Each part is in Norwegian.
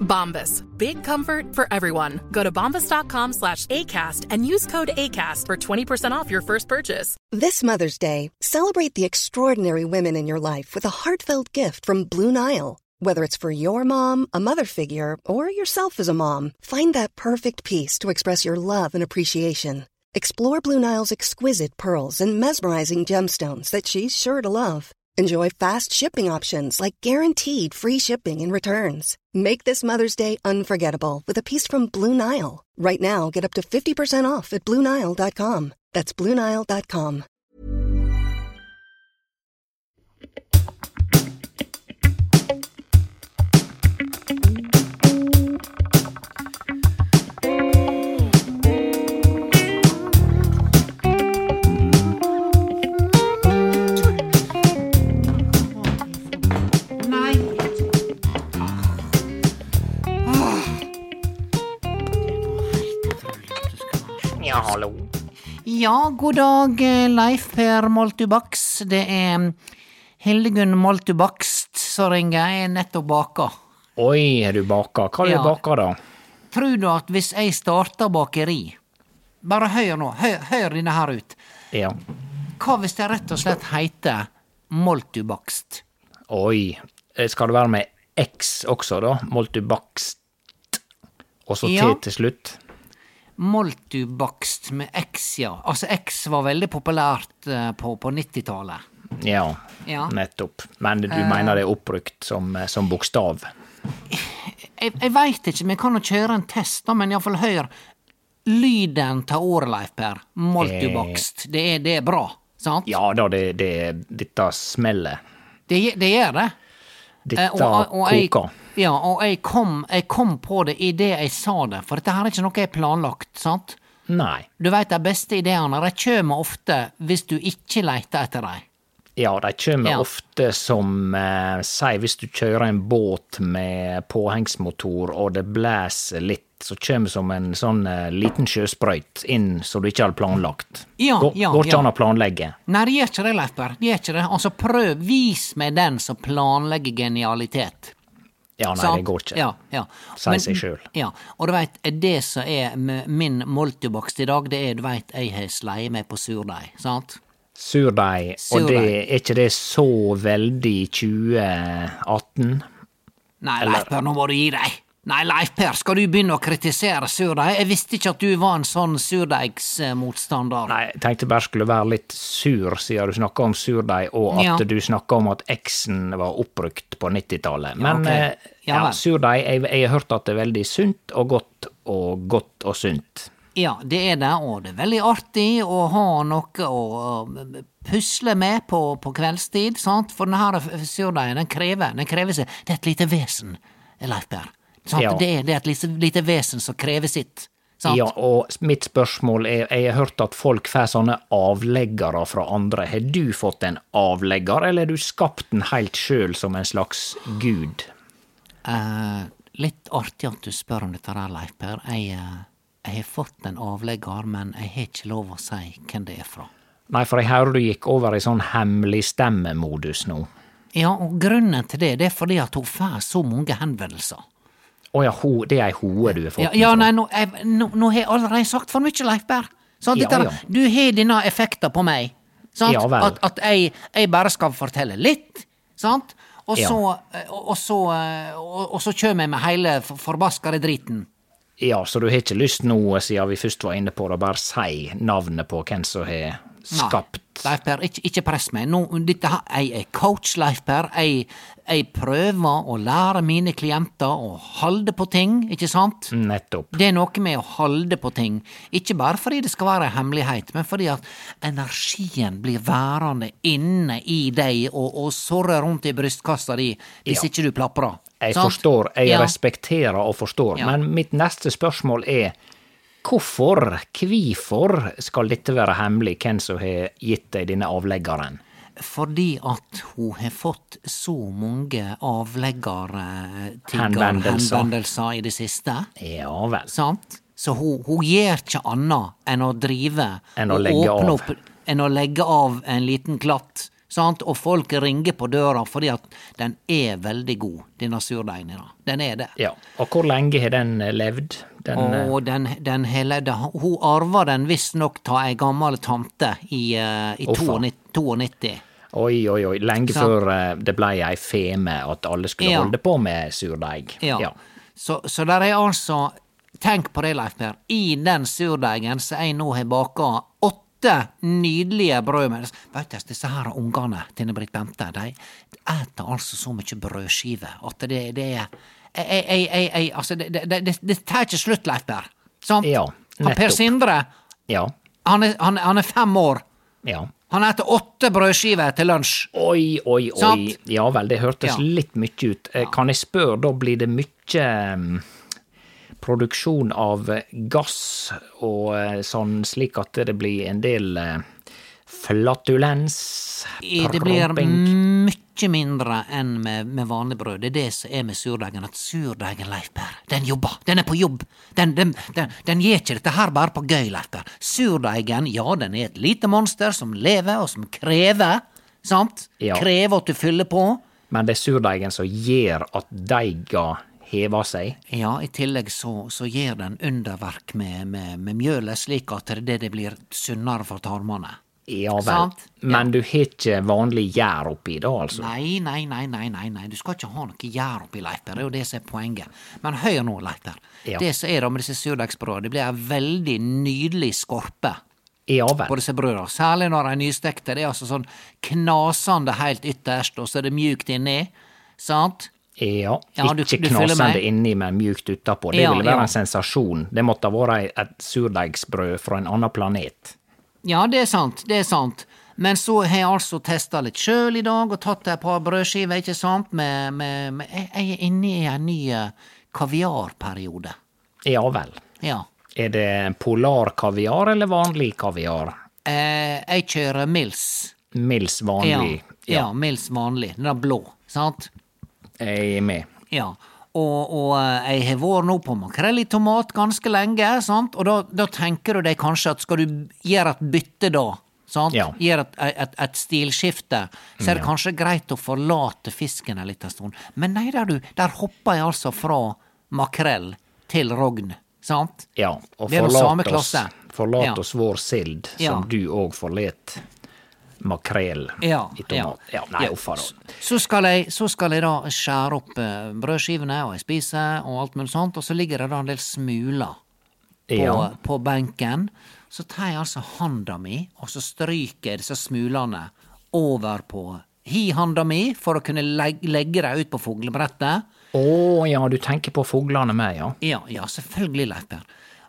Bombas. Big comfort for everyone. Go to bombas.com slash ACAST and use code ACAST for 20% off your first purchase. This Mother's Day, celebrate the extraordinary women in your life with a heartfelt gift from Blue Nile. Whether it's for your mom, a mother figure, or yourself as a mom, find that perfect piece to express your love and appreciation. Explore Blue Nile's exquisite pearls and mesmerizing gemstones that she's sure to love. Enjoy fast shipping options like guaranteed free shipping and returns. Make this Mother's Day unforgettable with a piece from Blue Nile. Right now, get up to 50% off at BlueNile.com. That's BlueNile.com. Ja, hallo. Ja, god dag, eh, Leif Per Moltubaks. Det er mm, Hildegunn Moltubakst som ringer. Jeg er nettopp baka. Oi, er du baka? Hva er Ja. du baka, da? Tror du at hvis jeg starter bakeri Bare hør nå, hør, hør denne her ut. Ja. Hva hvis det rett og slett heter Moltubakst? Oi. Eh, Skal det være med X også, da? Moltubakst. Og så T til slutt? Moltubakst med X, ja. Altså, X var veldig populært eh, på, på 90-tallet. Ja, Ja. nettopp. Men du mener det er oppbrukt som, eh, som bokstav? Jeg, jeg veit ikke, jeg kan jo kjøre en test, da, men iallfall hør. Lyden av ordet, Leif Per. Moltubakst. Det, er, det er bra, sant? Ja da, det, det, dette smeller. Det, det gjør det. Dette Eh, og- og og koker. Ja, og jeg kom, jeg kom på det idet jeg sa det, for dette her er ikke noe jeg har planlagt, sant? Nei. Du veit de beste ideene, de kjem ofte hvis du ikke leiter etter dem. Ja, de kjem Ja. ofte som eh, Si hvis du kjører en båt med påhengsmotor og det blåser litt, så kjem som en sånn eh, liten sjøsprøyt inn som du ikke hadde planlagt. Ja, Gå, ja, går ikke ja. an å planlegge. Nei, det gjør ikke det, Leif Berr. Det gjør ikke det. Altså, prøv, vis meg den som planlegger genialitet. Ja, nei, Sant? det går ikke. Ja, ja. Sier seg sjøl. Ja, og du veit, det som er min moltubakst i dag, det er, du veit, jeg har sleie meg på surdeig, sant? Surdeig, og det er ikke det så veldig 2018? Nei, Leif nå må du gi deg. Nei, Leif Per, skal du begynne å kritisere surdeig? Jeg visste ikke at du var en sånn surdeigsmotstander. Nei, jeg tenkte bare skulle være litt sur, siden du snakka om surdeig, og at Ja. du snakka om at X-en var oppbrukt på 90-tallet. Men ja, okay. Ja surdeig, jeg, jeg har hørt at det er veldig sunt og godt og godt og sunt. Ja, det er det, og det er veldig artig å ha noe å å pusle med på, på kveldstid, sant? For denne surdeigen, den krever, den krever seg Det er et lite vesen, Leif Per. Sant? Ja. Det, det er et lite, lite vesen som krever sitt. Sant? Ja, og mitt spørsmål er, jeg har hørt at folk får sånne avleggere fra andre. Har du fått en avlegger, eller har du skapt den helt sjøl som en slags gud? Eh, litt artig at du spør om dette der, Leif Per. Jeg, eh, jeg har fått en avlegger, men jeg har ikke lov å si hvem det er fra. Nei, for jeg hører du gikk over i sånn hemmelig stemmemodus nå. Ja, og grunnen til det, det er fordi at hun får så mange henvendelser. Å ja, ho, det er ei hoe du har fått Ja, ja nei, nå, jeg, nå, nå har jeg allerede sagt for mye, Leif Berr. Ja, ja. Du har denne effekten på meg. Sant? Ja. At, at jeg, jeg bare skal fortelle litt, sant? Og så, eh, og, og så, eh, og, og så kjem jeg med hele for- forbaskede driten. Ja, så du har ikke lyst nå, siden vi først var inne på det, bare si navnet på hvem som har skapt Leif Per, ikke, ikke press meg. Nå, dette, jeg er coach, Leif Per. Jeg, jeg prøver å lære mine klienter å holde på ting, ikke sant? Nettopp. Det er noe med å holde på ting, ikke bare fordi det skal være hemmelighet, men fordi at energien blir værende inne i deg og, og sorrer rundt i brystkassa di hvis Ja. ikke du plaprer. Jeg Sant? forstår, jeg Ja. respekterer og forstår, Ja. men mitt neste spørsmål er hvorfor, hvorfor skal dette være hemmelig, hvem som har gitt deg denne avleggeren? Fordi at hun har fått så mange avleggerhenvendelser Henvendelser. henvendelser i det siste. Ja vel. Sant? Så hun, hun gjør ikke annet enn å drive Enn å og åpne av. Opp, enn å legge av en liten klatt. Sant? Og folk ringer på døra fordi at den er veldig god, denne surdeigen. Den er det. Ja, og hvor lenge har den eh, levd? Den, eh, Og den, den hele, hun arva den visstnok av ei gammel tante i, eh, i 92. 92. Oi, oi, oi, lenge så. før eh, det blei ei feme at alle skulle Ja. holde på med surdeig. Ja. Så, så der er altså Tenk på det, Leif Per. I den surdeigen som jeg nå har baka åtte nydelige brød Veit du, disse her ungene til Britt Bente, de eter altså så mye brødskiver at det, det er ei, ei, ei, ei, altså, det, det, det, det tar ikke slutt, Leif Berr. Sant? Ja, nettopp. Per. Sindre, Ja. han er, han, han er fem år. ja. Han eter åtte brødskiver til lunsj. Oi, oi, oi. Sant? Ja vel, det hørtes Ja. litt mye ut. Eh, Kan jeg spørre, da blir det mye mm, produksjon av gass og eh, sånn, slik at det blir en del eh, flatulens? Det blir mye mindre enn med, med vanlig brød. Det er det som er med surdeigen, at surdeigen, Leif Per, den jobber. Den er på jobb. Den, den, den, den gjør ikke dette her bare på gøy, Leif Per. Surdeigen, ja, den er et lite monster som lever, og som krever, sant? Ja. Krever at du fyller på. Men det er surdeigen som gjør at deiga hever seg? Ja, i tillegg så, så gjør den underverk med, med, med mjølet, slik at det, det blir sunnere for tarmene. Ja vel. Sant? Ja. Men du har ikke vanlig gjær oppi da, altså? Nei, nei, nei, nei, nei, nei, du skal ikke ha noe gjær oppi, leiter. Det er jo det som er poenget. Men hør nå, leiter. Ja. Det som er det med disse surdeigsbrødene, det blir ei veldig nydelig skorpe Ja på disse brødene. Særlig når de er nystekte. Det er altså sånn knasende helt ytterst, og så er det mjukt inni. Sant? Ja, Ja, du- ikke knasende inni, men mjukt utapå. Det Ja, ville være ja. en sensasjon. Det måtte ha vært et surdeigsbrød fra en annen planet. Ja, det er sant, det er sant. Men så har jeg altså testa litt sjøl i dag, og tatt et par brødskiver, ikke sant, med, med, med Jeg er inne i en ny eh, kaviarperiode. Ja vel. Ja. Er det polarkaviar eller vanlig kaviar? Eh, jeg kjører Mills. Mills Ja, vanlig? ja, Mills vanlig. Den er blå, sant? Jeg er med. Ja. Og, og eh, jeg har vært nå på makrell i tomat ganske lenge, sant? og da, da tenker du deg kanskje at skal du gjøre et bytte da, sant? Ja. gjøre et, et, et stilskifte, så er det kanskje greit å forlate fisken en liten stund. Men nei, der du, der hopper jeg altså fra makrell til rogn, sant? Ja, og forlat oss, forlat Ja. oss vår sild, Ja. som du òg forlet makrell Ja, i tomat. Ja, nei, Ja. uffa da. Så skal, jeg, så skal jeg da skjære opp eh, brødskivene, og jeg spiser, og alt mulig sånt, og så ligger det da en del smuler på, Ja. på benken. Så tar jeg altså handa mi, og så stryker jeg disse smulene over på hi-handa mi, for å kunne legge, legge dem ut på fuglebrettet. Å ja, du tenker på fuglene med, ja. Ja, ja, selvfølgelig, Leif Per.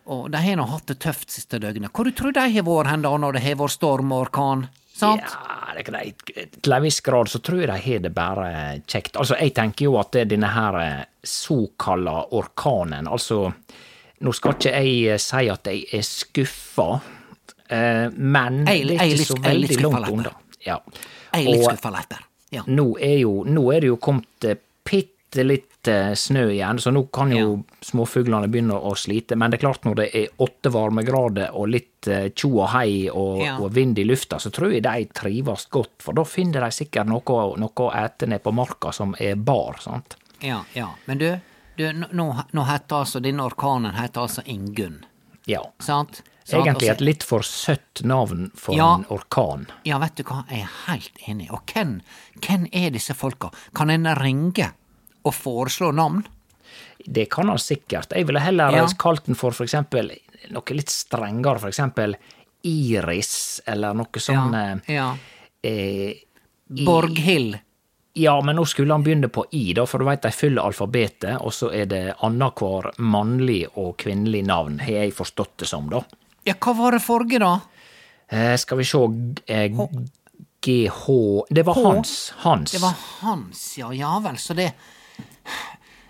Og de har nå hatt det tøft siste døgnet. Hvor du tror de har vært hen da, når det har vært storm og orkan? Sant? Ja, det er greit. Til en viss grad så tror jeg de har det bare kjekt. Altså, jeg tenker jo at denne her eh, såkalla orkanen, altså Nå skal ikke jeg eh, si at jeg er skuffa, eh, men det er ikke så veldig langt unna. Ja. Jeg er litt skuffa, Leiper. Ja. nå er, jo, nå er det jo kommet bitte litt eh, snø igjen, så nå kan jo småfuglene begynne å slite. Men det er klart, når det er åtte varmegrader og litt eh, tjo og hei og, Ja. og vind i lufta, så tror jeg de trives godt. For da finner de sikkert noe, noe å ete ned på marka som er bar, sant. Ja, ja. Men du, Du, nå- nå, nå heter altså denne orkanen heter altså Ingunn, Ja. sant? Sant? Egentlig et litt for søtt navn for Ja. en orkan. Ja, vet du hva, jeg er helt enig. Og hvem, hvem er disse folka? Kan en ringe og foreslå navn? Det kan han sikkert. Jeg ville heller Ja. kalt den for eksempel noe litt strengere, eksempel Iris, eller noe sånn ja. ja. eh, Borghild. Ja, men nå skulle han begynne på I, da, for du veit de fyller alfabetet, og så er det annenhver mannlig og kvinnelig navn, har jeg forstått det som, da. Ja, hva var det forrige, da? Eh, skal vi sjå eh, GH Det var H. Hans. Hans. Det var Hans, ja. Ja vel, så det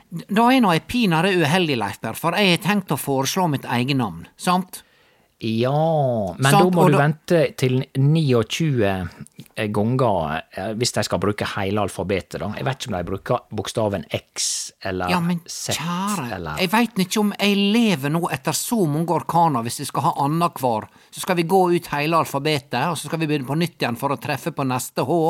Da er nå jeg pinadø uheldig, Leif Berr, for jeg har tenkt å foreslå mitt eget navn, sant? Ja, men Sant, da må du da- vente til 29 ganger eh, hvis de skal bruke hele alfabetet, da. Jeg vet ikke om de bruker bokstaven X eller Ja, men Z kjære, eller jeg veit ikke om jeg lever nå etter så mange orkaner hvis vi skal ha annenhver. Så skal vi gå ut hele alfabetet, og så skal vi begynne på nytt igjen for å treffe på neste H.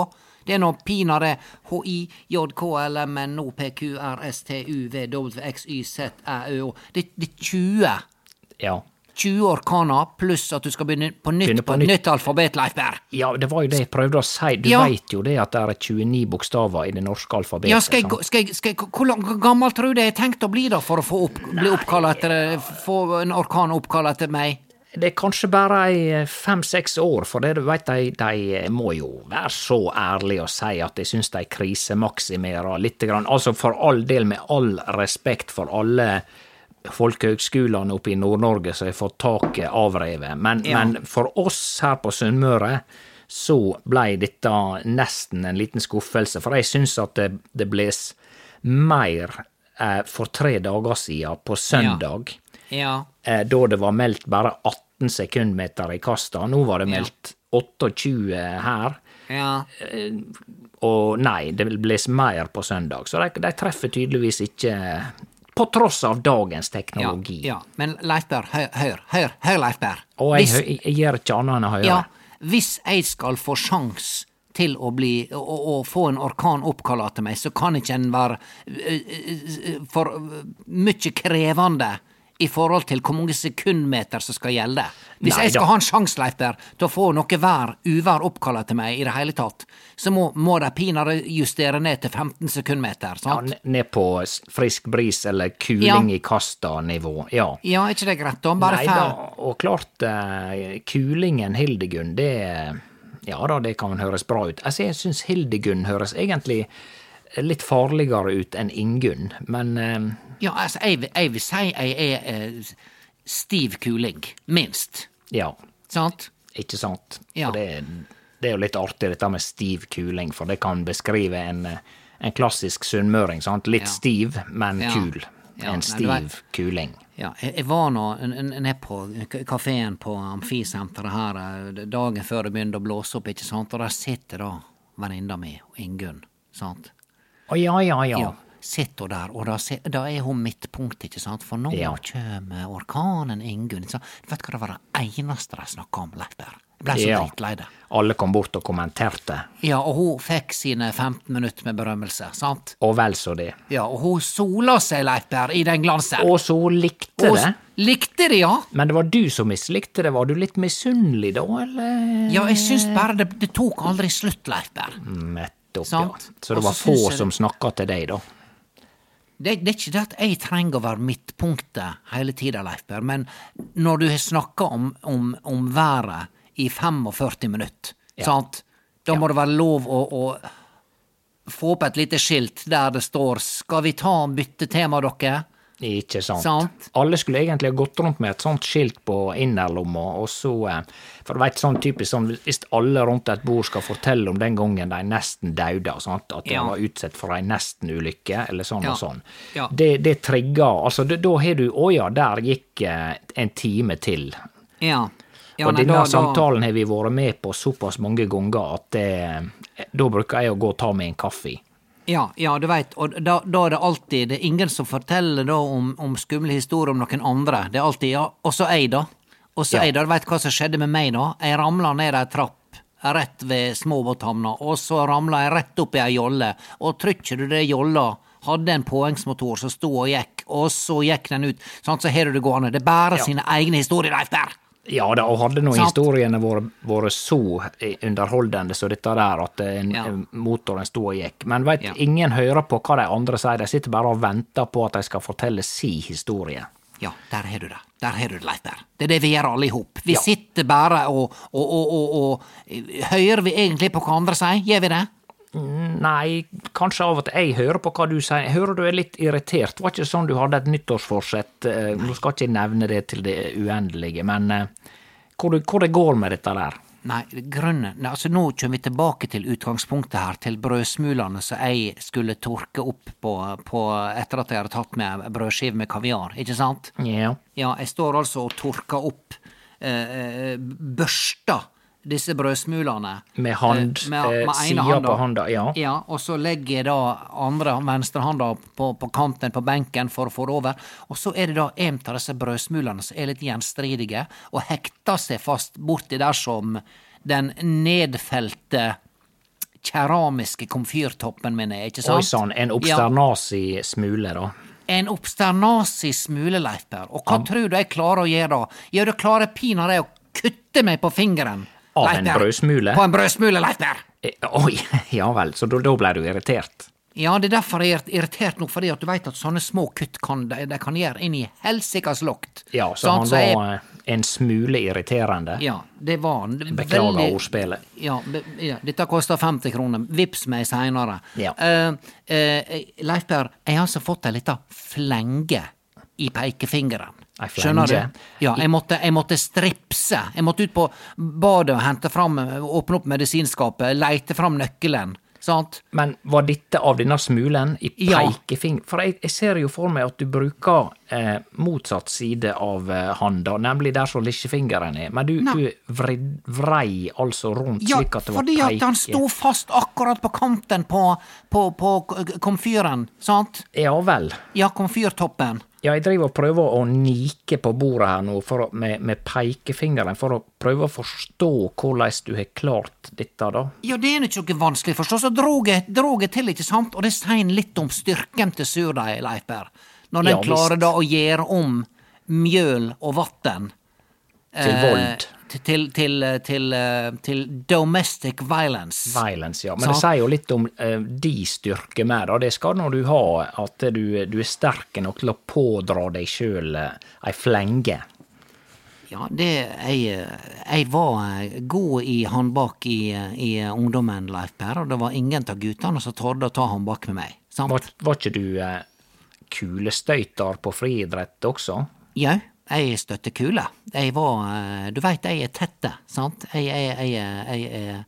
Det er nå pinadø HI, JK, LM, NO, PQ, R, S, T, U, V, W, X, Y, Z, Æ, Ø, Å. Det, det er 20. Ja. 20 orkaner, pluss at du skal begynne på nytt Begynne på, på nytt. nytt alfabet, Leif Berr. ja, det var jo det jeg prøvde å si. Du Ja. veit jo det at det er 29 bokstaver i det norske alfabetet. Ja, skal jeg, skal jeg, skal jeg, hvor gammel tror du jeg har tenkt å bli da, for å få opp, bli etter Få en orkan oppkalla etter meg? Det er kanskje bare ei fem-seks år, for det, du vet, de, de må jo være så ærlige og si at de syns de krisemaksimerer litt. Grann. Altså for all del, med all respekt for alle folkehøgskolene oppe i Nord-Norge som har fått taket avrevet, men, Ja. men for oss her på Sunnmøre så blei dette nesten en liten skuffelse, for jeg syns at det, det bles mer eh, for tre dager siden, på søndag Ja. eh, da det var meldt bare 18 sekundmeter i kasta. Nå var det meldt 28 her. Ja. Og nei, det vil bles mer på søndag. Så de, de treffer tydeligvis ikke På tross av dagens teknologi. ja. Men Leifberg, hør, hør, hør, hør Leifberg. Og jeg, Hvis- jeg, gjør ikke annet enn å høre. Ja, hvis jeg skal få sjans til å bli å, å få en orkan oppkalla til meg, så kan ikke en være for mye krevende i forhold til hvor mange sekundmeter som skal gjelde. Hvis Nei jeg skal da. ha en sjanse, Leif Berr, til å få noe vær, uvær oppkalla til meg i det hele tatt, så må, må de pinadø justere ned til 15 sekundmeter, sant? Ja, ned på frisk bris eller kuling Ja. i kasta-nivå. Ja. Ja, er ikke det greit, da? Bare Nei da, og klart, uh, kulingen Hildegunn, det Ja da, det kan høres bra ut. Altså, jeg syns Hildegunn høres egentlig litt farligere ut enn Ingunn, men eh, Ja, altså, jeg, jeg vil si jeg er eh, stiv kuling. Minst. ja, Sant? ikke sant? Ja. Det, det er jo litt artig dette med stiv kuling, for det kan beskrive en, eh, en klassisk sunnmøring, sant? Litt Ja. stiv, men Ja. kul. En nei, var... kuling. Ja, jeg, var nå nede på kafeen på Amfisenteret her eh, dagen før det begynte å blåse opp, ikke sant, og der sitter da venninna mi, Ingunn, sant. Å ja, ja, ja. Ja, sitter hun der, og da, se- da er hun midtpunkt, ikke sant, for nå Ja. kjem orkanen Ingunn, ikke sant. Vet du hva det var det eneste de snakka om, Leif? Jeg ble så Ja. dritlei det. Alle kom bort og kommenterte, Ja, og hun fikk sine 15 minutter med berømmelse, sant. og vel så det. Ja, og hun sola seg, Leif i den glansen. Og så likte det. Likte det, ja. Men det var du som mislikte det. Var du litt misunnelig da, eller? Ja, jeg syns bare det, det tok aldri slutt, Leif Berr. Sant. ja. Så det var så få som snakka til deg, da. Det, det er ikke det at jeg trenger å være midtpunktet hele tida, Leif Per, men når du har snakka om, om, om været i 45 minutter, sant, da må det være lov å, å få opp et lite skilt der det står 'Skal vi ta og bytte tema, dere?' Ikke sant? Sant. Alle skulle egentlig ha gått rundt med et sånt skilt på innerlomma, og så eh, For du veit, sånn typisk sånn hvis alle rundt et bord skal fortelle om den gangen de nesten dauda, sant, at de Ja. var utsatt for ei nesten-ulykke, eller sånn Ja. og sånn, Ja. det, det trigger Altså, det, da har du Å ja, der gikk eh, en time til. Ja. ja og nei, denne da- da- samtalen har vi vært med på såpass mange ganger at det, da bruker jeg å gå og ta meg en kaffe. Ja, ja, du veit, og da, da er det alltid Det er ingen som forteller da om, om skumle historier om noen andre. Det er alltid ja, også jeg, da. Også Ja. jeg, da. Du veit hva som skjedde med meg, da? Jeg ramla ned ei trapp rett ved småbåthamna, og så ramla jeg rett opp i ei jolle, og trykker du det jolla hadde en påhengsmotor som sto og gikk, og så gikk den ut. Sånn, så har du det gående. Det er bare sine egne historier, Leif Berr. Ja da, og hadde nå historiene vært så underholdende som dette der, at en, Ja. motoren sto og gikk. Men veit, Ja. ingen hører på hva de andre sier, de sitter bare og venter på at de skal fortelle si historie. Ja, der har du det. Der har du det, Leif Berr. Det er det vi gjør alle i hop. Vi Ja. sitter bare og, og, og, og Hører vi egentlig på hva andre sier? Gjør vi det? Nei, kanskje av til jeg hører på hva du sier. Jeg hører du er litt irritert. Var ikke sånn du hadde et nyttårsforsett? eh, Nå skal ikke jeg nevne det til det uendelige, men eh, hvor, det- det går med dette der? Nei, grunnen nei, altså Nå kommer vi tilbake til utgangspunktet her, til brødsmulene som jeg skulle tørke opp på, på etter at jeg hadde tatt med brødskive med kaviar, ikke sant? Ja. Ja, jeg står altså og tørker opp eh, eh, Børster disse brødsmulene. Med hand, Eh, med, eh, med sida handa. på handa, ja. Ja, og så legger jeg da andre venstrehanda på, på kanten på benken for å få det over. Og så er det da en av disse brødsmulene som er litt gjenstridige, og hekter seg fast borti der som den nedfelte keramiske komfyrtoppen min er, ikke sant? Oi sann, en Ja. obsternasi smule, da. En obsternasi smule, Leif. Og hva tror du jeg klarer å gjøre da? Ja, du klarer pinadø å kutte meg på fingeren. Av Leif en brødsmule? På en brødsmule, Leif Berr. Eh, Oi, ja vel, så da, da ble du irritert? Ja, det er derfor jeg er irritert nå, fordi at du veit at sånne små kutt kan de, de kan gjøre inn i helsikas lukt. Ja, så sånn, han Så var jeg... en smule irriterende. Ja, det var han. Beklager veldig- ordspillet. Ja, be, ja, dette koster 50 kroner. Vips meg seinere. Ja. Uh, Leif Per, jeg har altså fått ei lita flenge i pekefingeren. Skjønner du? Ja, jeg måtte, jeg måtte stripse. Jeg måtte ut på badet og hente fram, åpne opp medisinskapet, leite fram nøkkelen. Sant? Men var dette av denne smulen i Ja. For jeg, jeg ser jo for meg at du bruker eh, motsatt side av eh, handa, nemlig der som lillefingeren er. Men du, du vred, vrei altså rundt Ja, slik at det var fordi at han sto fast akkurat på kanten på, på, på komfyren, sant? Ja vel. Ja, komfyrtoppen. Ja, jeg driver og prøver å nike på bordet her nå å, med, med pekefingeren for å prøve å forstå hvordan du har klart dette, da. Ja, det er ikke noe vanskelig forstå. Så drog jeg, drog jeg til, ikke sant? Og det sier litt om styrken til surdeig, Leiper, Når den Ja, klarer da å gjøre om mjøl og vann Til vold. til, til, til, til, eh, til domestic violence. Violence, ja. Men det sier jo litt om uh, de styrke da. Det skal nå du ha, at du, du er sterk nok til å pådra deg sjøl ei flenge. Ja, det jeg, jeg var eh, god i håndbak i, i ungdommen, Leif Per, og det var ingen av guttene som torde å ta håndbak med meg. Sant? Var, var ikke du uh, kulestøyter på friidrett også? Jau, jeg støtter kule. Jeg var eh, Du veit, jeg er sant? Jeg, jeg, jeg, jeg, jeg,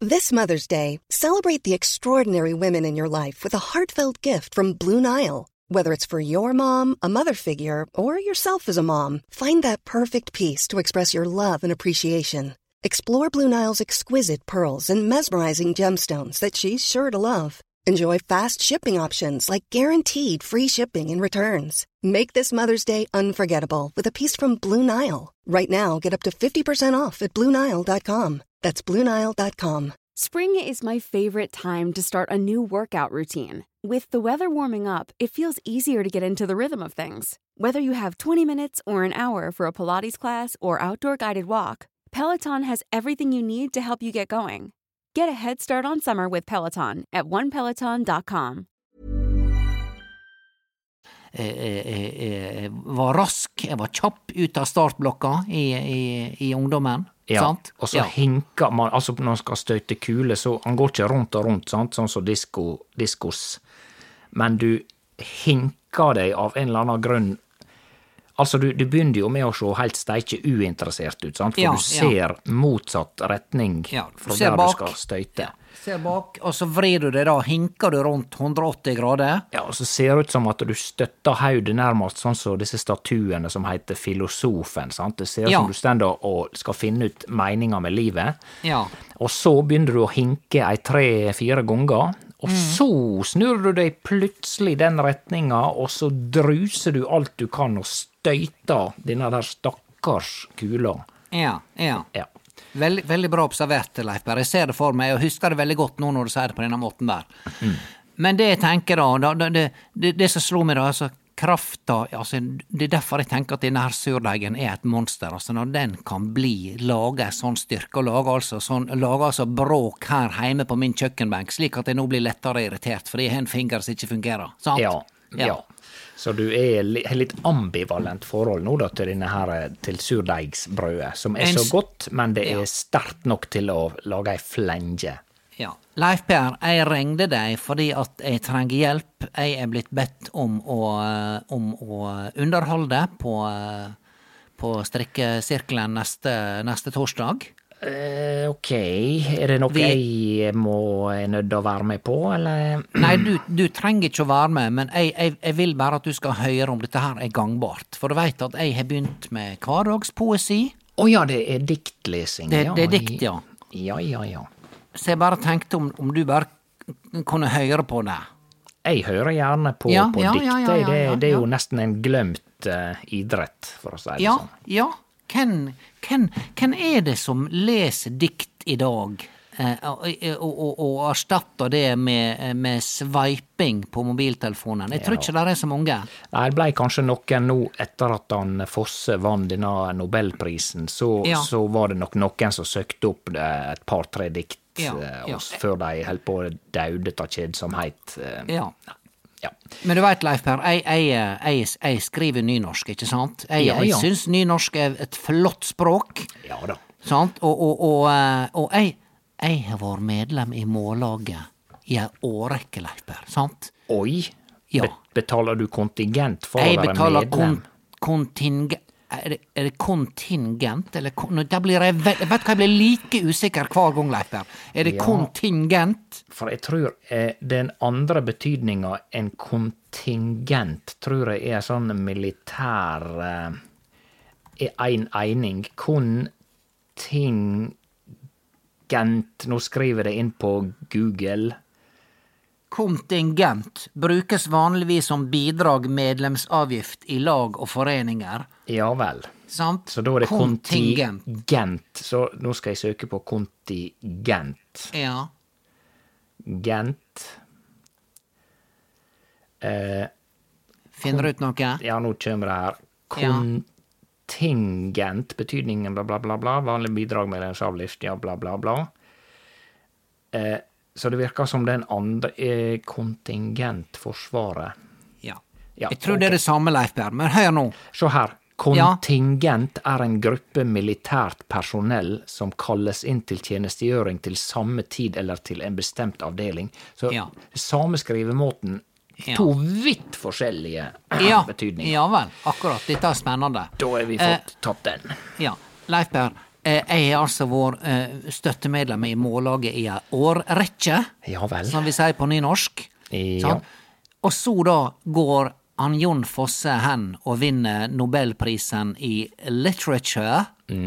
This Mother's Day, celebrate the extraordinary women in your life with a heartfelt gift from Blue Nile. Whether it's for your mom, a mother figure, or yourself as a mom, find that perfect piece to express your love and appreciation. Explore Blue Nile's exquisite pearls and mesmerizing gemstones that she's sure to love. Enjoy fast shipping options like guaranteed free shipping and returns. Make this Mother's Day unforgettable with a piece from Blue Nile. Right now, get up to 50% off at BlueNile.com. That's BlueNile.com. Spring is my favorite time to start a new workout routine. With the weather warming up, it feels easier to get into the rhythm of things. Whether you have 20 minutes or an hour for a Pilates class or outdoor guided walk, Peloton has everything you need to help you get going. Get a head start on summer with Peloton at onepeloton.com. jeg, var rask, jeg var kjapp ut av startblokka i, i, i ungdommen. Ja, Sant? og så Ja. hinker man Altså, når man skal støyte kule, så han går ikke rundt og rundt, sant, sånn som disko, diskos, men du hinker deg av en eller annen grunn Altså, du, du begynner jo med å se helt steike uinteressert ut, sant, for Ja, du ser motsatt retning Ja, fra der bak. du skal støyte. Ser bak, og så vrir du deg da, hinker du rundt 180 grader. Ja, og så ser det ut som at du støtter hodet nærmest sånn som disse statuene som heter Filosofen, sant, det ser ut Ja. som du står og skal finne ut meninga med livet. Ja. Og så begynner du å hinke ei tre-fire ganger, og så snur du deg plutselig den retninga, og så druser du alt du kan og støyter denne der stakkars kula. Ja, ja. Ja. Veldig, veldig bra observert, Leif Berr. Jeg ser det for meg, og husker det veldig godt nå når du sier det på denne måten der. Men det jeg tenker da, da det, det, det som slo meg da, altså krafta altså, Det er derfor jeg tenker at denne her surdeigen er et monster. altså Når den kan bli lage sånn styrke, og lage altså, sånn, lage altså bråk her hjemme på min kjøkkenbenk, slik at jeg nå blir lettere irritert fordi jeg har en finger som ikke fungerer. Sant? Ja, ja. Så du er har litt ambivalent forhold nå da til denne her, eh, til surdeigsbrødet, som er så godt, men det er sterkt nok til å lage ei flenge. Ja. Leif Per, jeg ringde deg fordi at jeg trenger hjelp. Jeg er blitt bedt om å, eh, om å underholde på, eh, på strikkesirkelen neste, neste torsdag. Eh, ok, er det noe Vi- jeg må er nødt til å være med på, eller? Nei, du, du trenger ikke å være med, men jeg, jeg, jeg vil bare at du skal høre om dette her er gangbart. For du veit at jeg har begynt med hverdagspoesi. Å ja, det er diktlesing. Det- ja. det er dikt, ja. Ja, ja, ja. Så jeg bare tenkte om, om du bare kunne høre på det. Jeg hører gjerne på, Ja, på ja, dikt. ja, ja, ja, det, ja, det er jo ja. nesten en glemt uh, idrett, for å si det Ja, sånn. ja. Hvem, hvem, hvem er det som leser dikt i dag, eh, og, og, erstatter det med, med sveiping på mobiltelefonen? Jeg tror ikke det er så mange. Nei, det blei kanskje noen nå, etter at han Fosse vant denne nobelprisen, så, Ja. så var det nok noen som søkte opp eh, et par-tre dikt Ja, eh, ja. før de holdt på å daude av kjedsomhet. eh. Ja. Ja. Men du veit, Leif Per, jeg, jeg, jeg, jeg skriver nynorsk, ikke sant? Jeg, Ja, ja. syns nynorsk er et flott språk, ja da. sant? Og, og, og, eh, og jeg, har vært medlem i Mållaget i ei årrekke, Leif Per, sant? Oi! Ja. Betaler du kontingent for å være betaler Jeg kon, kontingent er det, er det kontingent, eller kon, blir jeg ve- Vet du hva, jeg blir like usikker hver gang, Leif. Er det Ja. kontingent? For jeg tror eh, den andre betydninga enn kontingent, tror jeg er sånn militær eh, ein eining. Kontingent Nå skriver jeg det inn på Google. Kontingent brukes vanligvis som bidrag medlemsavgift i lag og foreninger. Ja vel. Sant? Så da er det kontingent. kontingent. Så nå skal jeg søke på kontingent. Ja. Gent. Eh, Finner du ut noe? Ja, nå kommer det her. Kontingent, betydningen bla, bla, bla, bla. Vanlig bidrag med lønnsavgift, ja, bla, bla, bla. Eh, så det virker som den andre er kontingentforsvaret. Ja. Ja, Jeg tror det er det samme, Leif Berr, men hør nå. Se her. Kontingent er en gruppe militært personell som kalles inn til tjenestegjøring til samme tid eller til en bestemt avdeling. Så Ja. samme skrivemåten, Ja. to vidt forskjellige Ja, betydninger. ja vel. Akkurat. Dette er spennende. Da har vi Eh, fått tatt den. Ja, Leif Berr, eh, jeg har altså vært eh, støttemedlem i Mållaget i ei årrekke, Ja vel. som vi sier på nynorsk. Ja. Sånn? Og så da går han Jon Fosse hen og vinner nobelprisen i literature,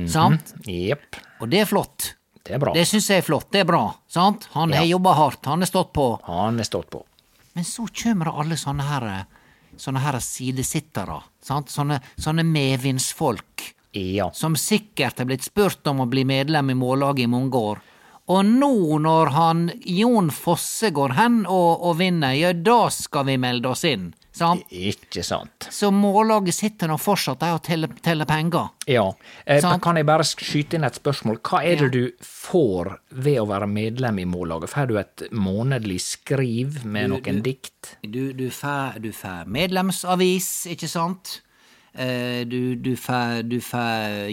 sant? Yep. Og det er flott. Det er bra. Det syns jeg er flott. Det er bra. sant? Han har Ja. jobba hardt, han har stått på. Han er stått på. Men så kommer det alle sånne her, sånne her sidesittere, sant? Sånne, sånne medvindsfolk. Ja. som sikkert har blitt spurt om å bli medlem i Mållaget i mange år. Og nå når han Jon Fosse går hen og, og vinner, ja, da skal vi melde oss inn. Sant? Ikke sant. Så Mållaget sitter nå fortsatt der og teller, teller penger. Ja. Eh, Sant. kan jeg bare skyte inn et spørsmål? Hva er det du får ved å være medlem i Mållaget? Får du et månedlig skriv med noen dikt? Du, du du får medlemsavis, ikke sant? Eh, Du, du får du får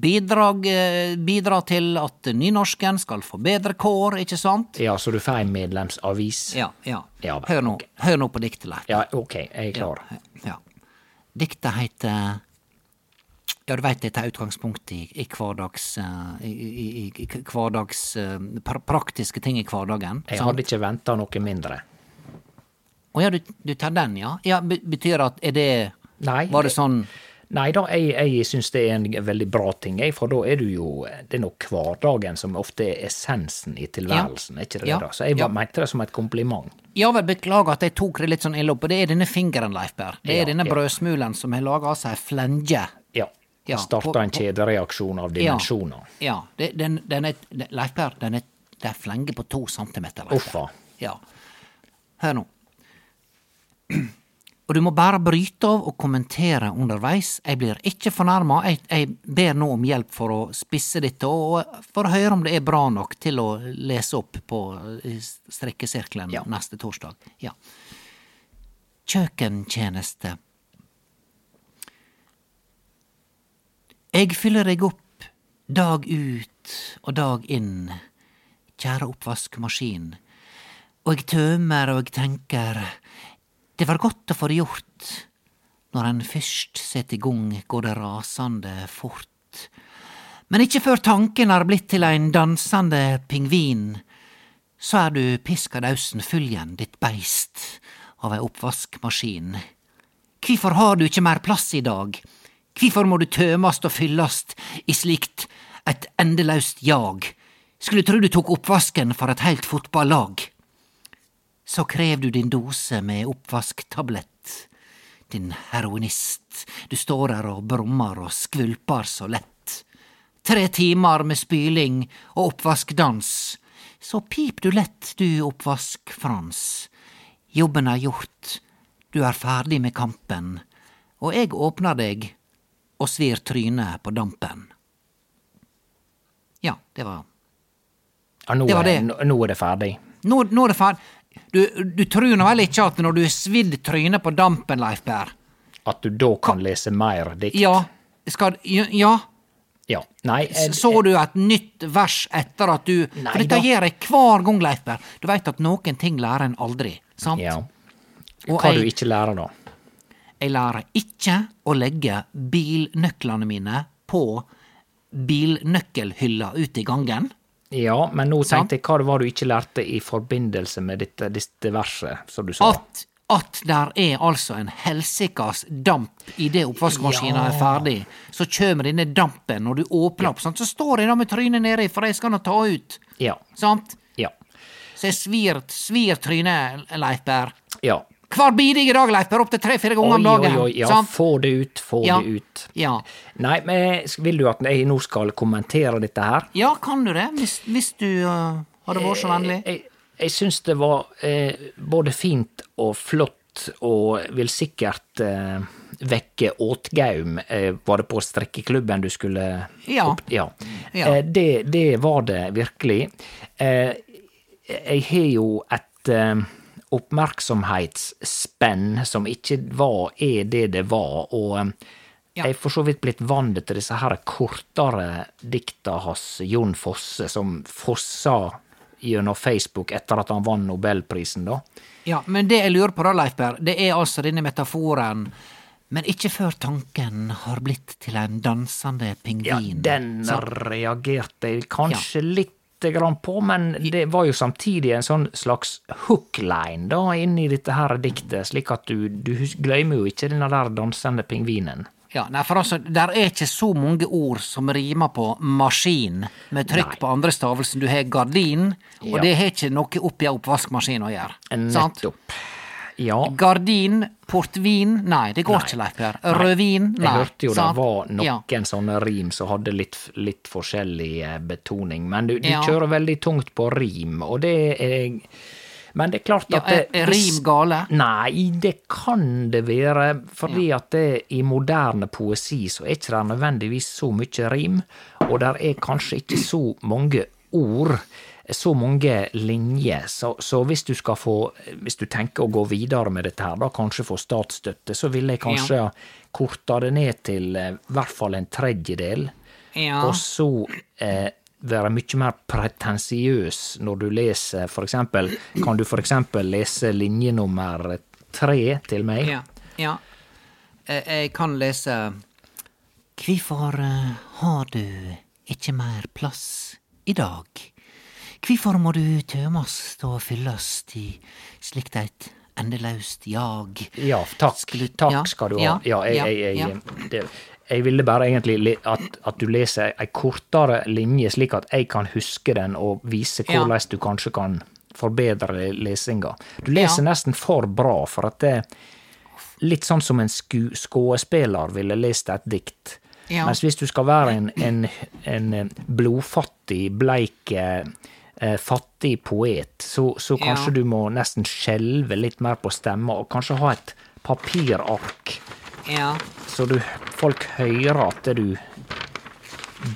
bidrag, eh, bidra til at nynorsken skal få bedre kår, ikke sant? Ja, så du får en medlemsavis? Ja, ja. Ja, Hør nå, okay. hør nå på diktet, Leif. Ja, ok, jeg er klar. Ja. Diktet heter Ja, du veit det tar utgangspunkt i, i hverdags eh, I, i, i, hverdags pra praktiske ting i hverdagen. Jeg sant? hadde ikke venta noe mindre. Å ja, du, du tar den, ja? Ja, Betyr at Er det Nei. Var det sånn Nei da, jeg, jeg syns det er en veldig bra ting, jeg, for da er du jo Det er nok hverdagen som ofte er essensen i tilværelsen, er ikke det Ja. da? Så jeg Ja. mente det som et kompliment. Ja vel, beklager at jeg tok det litt sånn ille opp, og det er denne fingeren, Leif Berr. Det er Ja, denne ja. brødsmulen som har laga seg ei flenge. Ja. Ja, Starta en kjedereaksjon av dimensjoner. Ja, det, den, den er, Leif Berr, den er, det er flenge på to centimeter. Uffa. Ja. Hør nå. Og du må bare bryte av og kommentere underveis. Jeg blir ikke fornærma. Jeg, jeg ber nå om hjelp for å spisse dette, og for å høre om det er bra nok til å lese opp på eh, strekkesirkelen Ja. neste torsdag. Ja. Kjøkkentjeneste. Jeg fyller deg opp dag ut og dag inn, kjære oppvaskmaskin, og jeg tømer og jeg tenker, det var godt å få det gjort, når ein først set i gang går det rasande fort. Men ikkje før tanken har blitt til ein dansande pingvin, så er du piska dausen full igjen, ditt beist, av ei oppvaskmaskin. Kvifor har du ikkje meir plass i dag? Kvifor må du tømast og fyllast i slikt et endelaust jag? Skulle tru du tok oppvasken for et heilt fotballag. Så krev du din dose med oppvasktablett. Din heroinist, du står der og brummer og skvulper så lett. Tre timer med spyling og oppvaskdans. Så pip du lett, du oppvask-Frans. Jobben er gjort, du er ferdig med kampen, og jeg åpner deg og svir trynet på dampen. Ja, det var Det var det. nå er det ferdig. Nå, nå er det ferdig. Du, du tror nå vel ikke at når du har svidd trynet på dampen, Leif Bær At du da kan lese mer dikt. Ja, skal Ja, Ja. Nei, jeg, så du et nytt vers etter at du Nei For dette gjør jeg hver gang, Leif Bær Du veit at noen ting lærer en aldri, sant? ja. Hva jeg- du ikke lærer, da? Jeg lærer ikke å legge bilnøklene mine på bilnøkkelhylla ute i gangen. Ja, men nå tenkte jeg hva det var du ikke lærte i forbindelse med dette, dette verset, som du sa. At, at der er altså en helsikas damp idet oppvaskmaskina er ferdig. Så kjem denne dampen, når du åpner opp, sant? så står jeg da med trynet nedi, for jeg skal nå ta ut. Ja. Sant? Ja. Så jeg svir, svir trynet, Leif Berr. Ja. Hver bidige dag, Leif Per, opptil tre-fire ganger om dagen. oi, oi. Ja, sant? få det ut, få Ja. det ut. Ja. Nei, men vil du at jeg nå skal kommentere dette her? ja, kan du det? Hvis, hvis du uh, hadde vært så vennlig. Jeg, jeg syns det var eh, både fint og flott, og vil sikkert eh, vekke åtgaum. Eh, var det på strikkeklubben du skulle Ja. opp? Ja. Ja. Eh, det, det var det virkelig. Eh, jeg har jo et eh, oppmerksomhetsspenn som ikke var, er det det var, og eh, Ja. jeg er for så vidt blitt vant til disse her kortere dikta hans Jon Fosse, som fossa gjennom Facebook etter at han vant nobelprisen, da. Ja, men det jeg lurer på da, Leif Berr, det er altså denne metaforen Men ikke før tanken har blitt til en dansende pingvin. Ja, den så. reagerte jeg kanskje litt grann på, men det var jo samtidig en sånn slags hookline da, inni dette her diktet, slik at du, du glemmer jo ikke den der dansende pingvinen. Ja, nei, for altså, der er ikke så mange ord som rimer på maskin, med trykk Nei. på andre stavelsen. Du har gardin, og Ja. det har ikke noe oppi ei oppvaskmaskin å gjøre. Sant? Ja. Gardin, portvin, nei, det går Nei. ikke, Leif Per. Rødvin, nei. Jeg hørte jo det var noen Ja. sånne rim som hadde litt, litt forskjellig eh, betoning, men du, du Ja. kjører veldig tungt på rim, og det er Men det er klart at ja, er, rim gale? Nei, det kan det være, fordi at det, i moderne poesi så er ikke det nødvendigvis så mye rim, og der er kanskje ikke så mange ord, så mange linjer, så, så hvis du få, hvis du tenker å gå videre med dette her, da kanskje få statsstøtte, så ville jeg kanskje ja. korta det ned til eh, i hvert fall en tredjedel, Ja. og så eh, være mye mer pretensiøs når du leser, for eksempel, kan du for eksempel lese linje nummer tre til meg? Ja. ja. Eh, Jeg kan lese Kvifor eh, har du ikke mer plass i dag? Kvifor må du tømast og fyllast i slikt eit endelaust jag? Ja, takk. Takk ja, skal du ha. ja, Ja, jeg, jeg, jeg, det, jeg ville bare egentlig at, at du leser ei kortere linje, slik at jeg kan huske den og vise hvordan du kanskje kan forbedre lesinga. Du leser nesten for bra, for at det Litt sånn som en sku, skuespiller ville lest et dikt. Ja. Mens hvis du skal være en, en, en eh, blodfattig, bleik, fattig poet, så, så kanskje Ja. du må nesten skjelve litt mer på stemma, og kanskje ha et papirark, Ja. så du, folk hører at du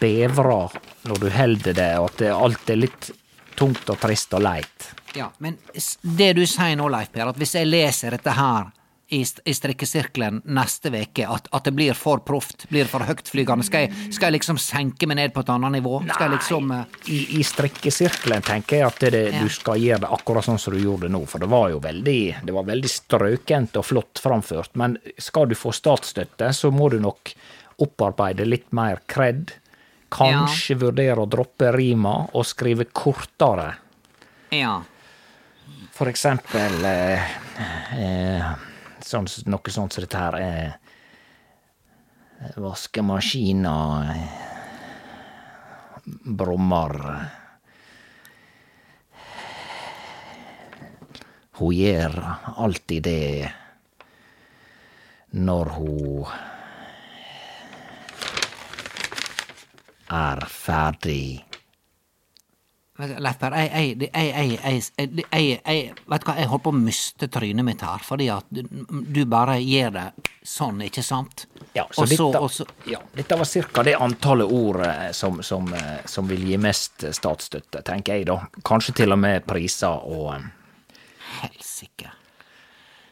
bevrer når du holder det, og at det, alt er litt tungt og trist og leit. Ja, men det du sier nå, Leif Per, at hvis jeg leser dette her i, i strikkesirkelen neste veke, at, at det blir for proft, blir for høytflygende, skal jeg, skal jeg liksom senke meg ned på et annet nivå? Skal jeg liksom uh... I, I strikkesirkelen tenker jeg at det, det, Ja. du skal gjøre det akkurat sånn som du gjorde det nå, for det var jo veldig, det var veldig strøkent og flott framført. Men skal du få statsstøtte, så må du nok opparbeide litt mer kred. Kanskje vurdere å droppe rima og skrive kortere. Ja. For eksempel eh, eh, sånn, noe sånt som dette her. er vaskemaskina eh, brummer. Hun gjør alltid det når hun er ferdig. Leifberg, jeg, jeg, jeg, jeg, Vet du hva, jeg holdt på å miste trynet mitt her, fordi at du bare gjør det sånn, ikke sant? Ja, så også, dette, også, ja. dette, var ca. det antallet ord eh, som, som, eh, som, vil gi mest eh, statsstøtte, tenker jeg da. Kanskje til og med priser og Helsike.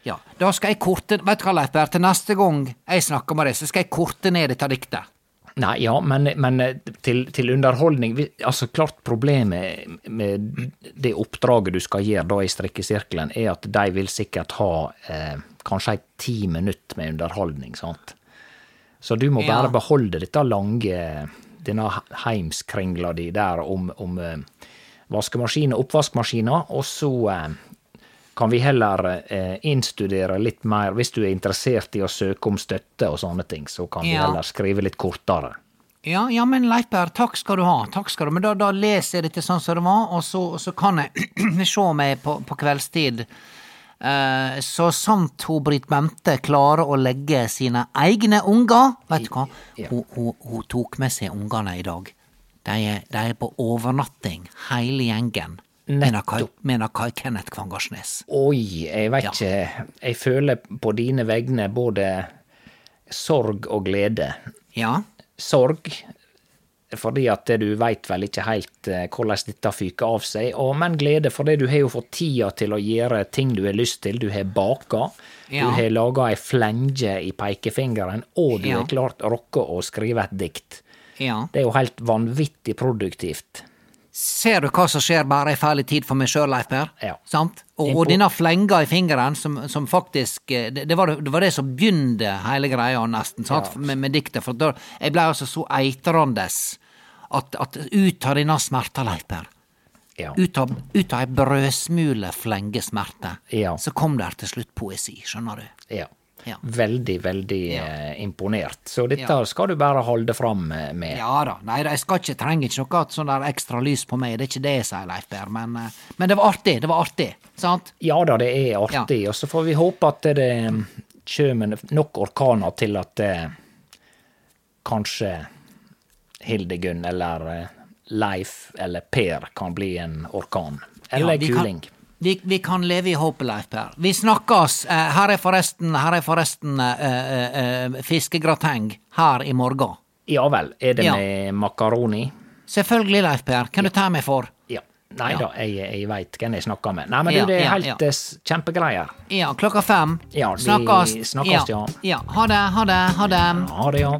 Ja, da skal jeg korte Vet du hva, Leifberg, til neste gang jeg snakker med deg, så skal jeg korte ned dette diktet. Nei, ja, men, men eh, til, til underholdning Altså, klart problemet med det oppdraget du skal gjøre da i strikkesirkelen, er at de vil sikkert ha eh, kanskje ei ti minutt med underholdning, sant? Så du må Ja. bare beholde dette lange Denne heimskringla di der om, om eh, vaskemaskiner og oppvaskmaskiner, og så eh, kan vi heller eh, innstudere litt mer Hvis du er interessert i å søke om støtte og sånne ting, så kan vi Ja. heller skrive litt kortere. Ja, ja, men Leiper, takk skal du ha. takk skal du. Men da, da leser jeg dette sånn som det var, og så, så kan jeg se meg på, på kveldstid. Eh, så sant hun Britt Bente klarer å legge sine egne unger Vet du hva, Ja. hun, hun, hun tok med seg ungene i dag. De er, de er på overnatting, hele gjengen. Nettopp. mener Kai Kenneth Kvangarsnes. Oi, jeg veit Ja. ikke. Jeg føler på dine vegne både sorg og glede. Ja, Sorg fordi at du veit vel ikke helt eh, hvordan dette fyker av seg, og, men glede fordi du har jo fått tida til å gjøre ting du har lyst til. Du har baka, Ja. du har laga ei flenge i pekefingeren, og du Ja. har klart rocka å skrive et dikt. ja. Det er jo helt vanvittig produktivt. Ser du hva som skjer bare får litt tid for meg sjøl, Leif Per? Ja. Sant? Og, og denne flenga i fingeren, som, som faktisk eh, det, det, var, det var det som begynte hele greia, nesten, sant? Med, med diktet. For da, jeg blei altså så eitrende at, at ut av denne smerta, Leif Per, Ja. ut av, ut av ei brødsmule flengesmerte, Ja. så kom der til slutt poesi, skjønner du. Ja. Ja. Veldig, veldig Ja. eh, imponert. Så dette Ja. skal du bare holde fram eh, med. Ja da, nei jeg skal ikke, trenger ikke noe sånn der ekstra lys på meg, det er ikke det sier, Leif Per, men, eh, men det var artig, det var artig, sant? Ja da, det er artig, og så får vi håpe at det kommer nok orkaner til at det kanskje Hildegunn eller eh, Leif eller Per kan bli en orkan. Eller vi kan- kuling. Vi, vi kan leve i håpet, Leif Per. Vi snakkes. Eh, her er forresten, her er forresten uh, eh, fiskegrateng her i morgen. Ja vel. Er det Ja. med makaroni? Selvfølgelig, Leif Per. Kan du ta meg for? Ja. Nei Ja. da, jeg, jeg veit hvem jeg snakker med. Nei, men Ja, du, det er ja, helt ja. kjempegreier. Ja, klokka fem. Ja, vi snakkes. snakkes, ja. ja. Ha det, ha det, ha det. Ha det, ja.